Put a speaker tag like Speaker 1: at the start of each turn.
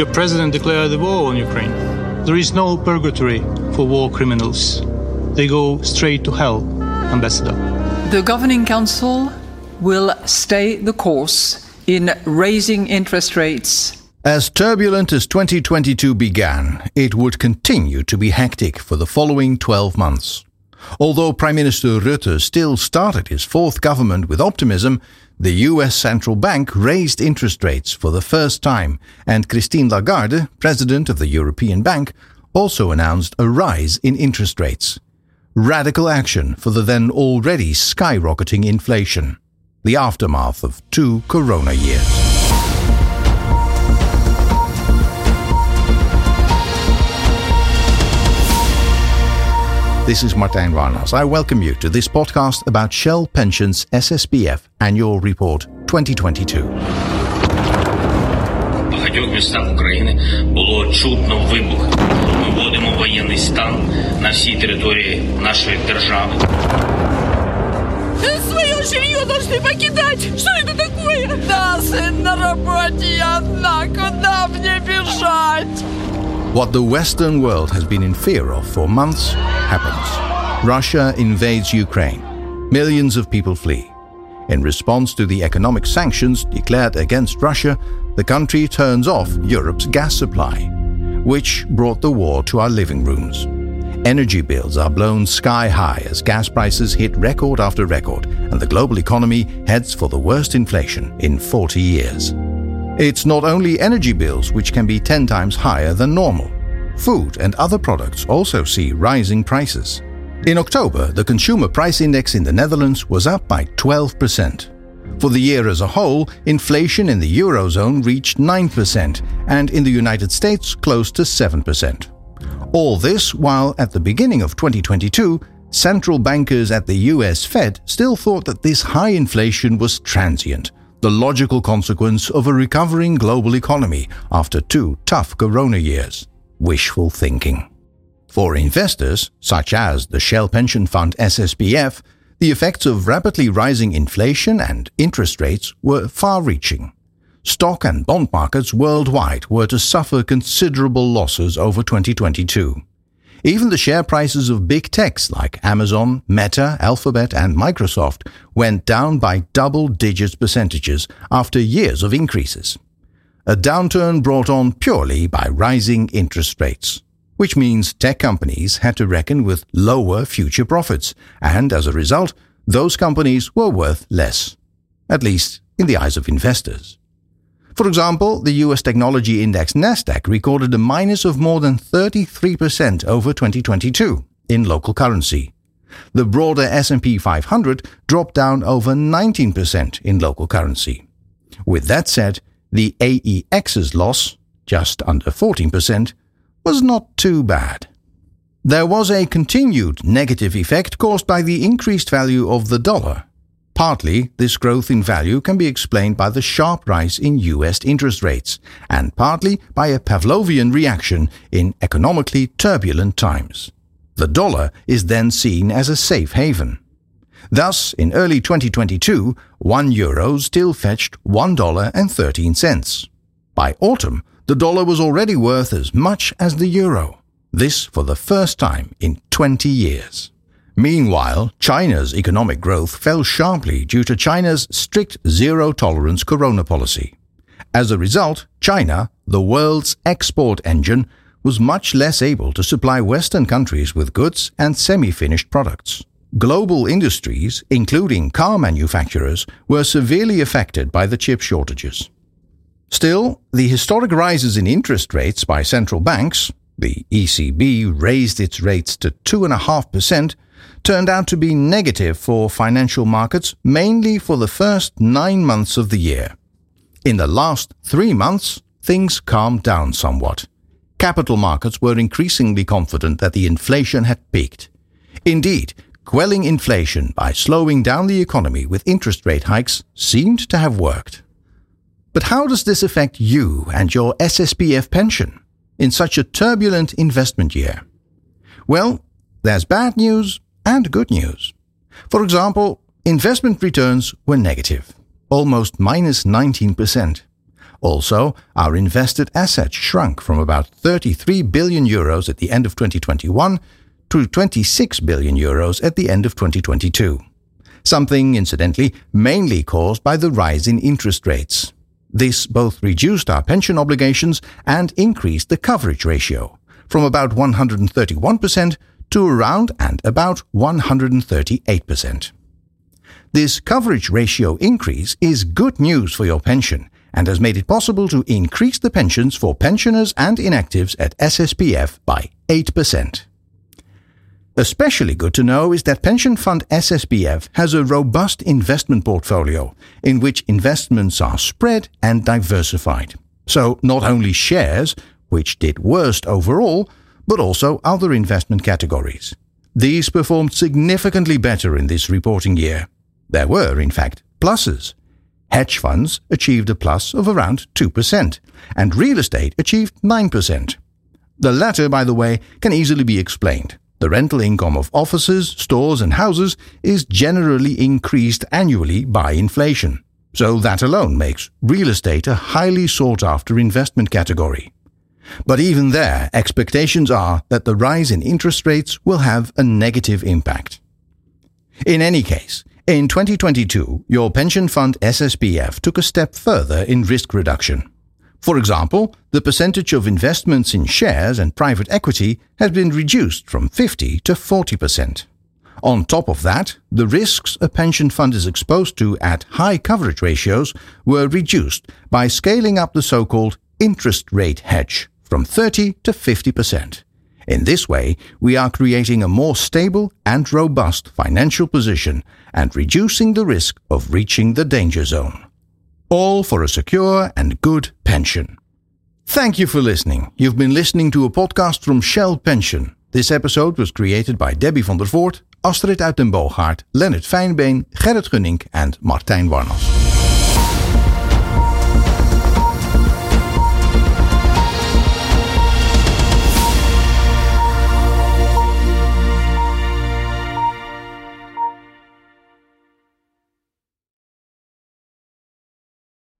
Speaker 1: Your president declared the war on Ukraine. There is no purgatory for war criminals. They go straight to hell, Ambassador.
Speaker 2: The Governing Council will stay the course in raising interest rates.
Speaker 3: As turbulent as 2022 began, it would continue to be hectic for the following 12 months. Although Prime Minister Rutte still started his fourth government with optimism, the US Central Bank raised interest rates for the first time, and Christine Lagarde, president of the European Bank, also announced a rise in interest rates. Radical action for the then already skyrocketing inflation. The aftermath of two corona years. This is Martijn Warnas. I welcome you to this podcast about Shell Pensions SSPF Annual Report 2022.
Speaker 4: багатьох містах України було чутно вибухи. Ми вводимо воєнний стан на всій території нашої держави.
Speaker 5: Свое жилье должны покидать! Что это такое? Да, сын на работе, я одна. Куда мне бежать?
Speaker 3: What the Western world has been in fear of for months happens. Russia invades Ukraine. Millions of people flee. In response to the economic sanctions declared against Russia, the country turns off Europe's gas supply, which brought the war to our living rooms. Energy bills are blown sky high as gas prices hit record after record, and the global economy heads for the worst inflation in 40 years. It's not only energy bills which can be 10 times higher than normal. Food and other products also see rising prices. In October, the Consumer Price Index in the Netherlands was up by 12%. For the year as a whole, inflation in the Eurozone reached 9%, and in the United States, close to 7%. All this while, at the beginning of 2022, central bankers at the US Fed still thought that this high inflation was transient the logical consequence of a recovering global economy after two tough corona years. Wishful thinking. For investors, such as the Shell Pension Fund SSPF, the effects of rapidly rising inflation and interest rates were far reaching. Stock and bond markets worldwide were to suffer considerable losses over 2022. Even the share prices of big techs like Amazon, Meta, Alphabet, and Microsoft went down by double digit percentages after years of increases. A downturn brought on purely by rising interest rates, which means tech companies had to reckon with lower future profits, and as a result, those companies were worth less, at least in the eyes of investors. For example, the US technology index Nasdaq recorded a minus of more than 33% over 2022 in local currency. The broader S&P 500 dropped down over 19% in local currency. With that said, the AEX's loss, just under 14%, was not too bad. There was a continued negative effect caused by the increased value of the dollar Partly, this growth in value can be explained by the sharp rise in US interest rates, and partly by a Pavlovian reaction in economically turbulent times. The dollar is then seen as a safe haven. Thus, in early 2022, 1 euro still fetched $1.13. By autumn, the dollar was already worth as much as the euro. This for the first time in 20 years. Meanwhile, China's economic growth fell sharply due to China's strict zero tolerance corona policy. As a result, China, the world's export engine, was much less able to supply Western countries with goods and semi finished products. Global industries, including car manufacturers, were severely affected by the chip shortages. Still, the historic rises in interest rates by central banks, the ECB raised its rates to 2.5%, turned out to be negative for financial markets mainly for the first nine months of the year. In the last three months, things calmed down somewhat. Capital markets were increasingly confident that the inflation had peaked. Indeed, quelling inflation by slowing down the economy with interest rate hikes seemed to have worked. But how does this affect you and your SSPF pension in such a turbulent investment year? Well, there's bad news and good news. For example, investment returns were negative, almost minus 19%. Also, our invested assets shrunk from about 33 billion euros at the end of 2021 to 26 billion euros at the end of 2022. Something, incidentally, mainly caused by the rise in interest rates. This both reduced our pension obligations and increased the coverage ratio from about 131% to around and about 138%. This coverage ratio increase is good news for your pension and has made it possible to increase the pensions for pensioners and inactives at SSPF by 8%. Especially good to know is that pension fund SSPF has a robust investment portfolio in which investments are spread and diversified. So not only shares, which did worst overall, but also other investment categories. These performed significantly better in this reporting year. There were, in fact, pluses. Hedge funds achieved a plus of around 2%, and real estate achieved 9%. The latter, by the way, can easily be explained. The rental income of offices, stores, and houses is generally increased annually by inflation. So that alone makes real estate a highly sought after investment category. But even there, expectations are that the rise in interest rates will have a negative impact. In any case, in 2022, your pension fund SSPF took a step further in risk reduction. For example, the percentage of investments in shares and private equity has been reduced from 50 to 40%. On top of that, the risks a pension fund is exposed to at high coverage ratios were reduced by scaling up the so called interest rate hedge from 30 to 50%. In this way, we are creating a more stable and robust financial position and reducing the risk of reaching the danger zone. All for a secure and good pension. Thank you for listening. You've been listening to a podcast from Shell Pension. This episode was created by Debbie van der Voort, Astrid uit den Leonard Fijnbeen, Gerrit Gunning and Martijn Warnels.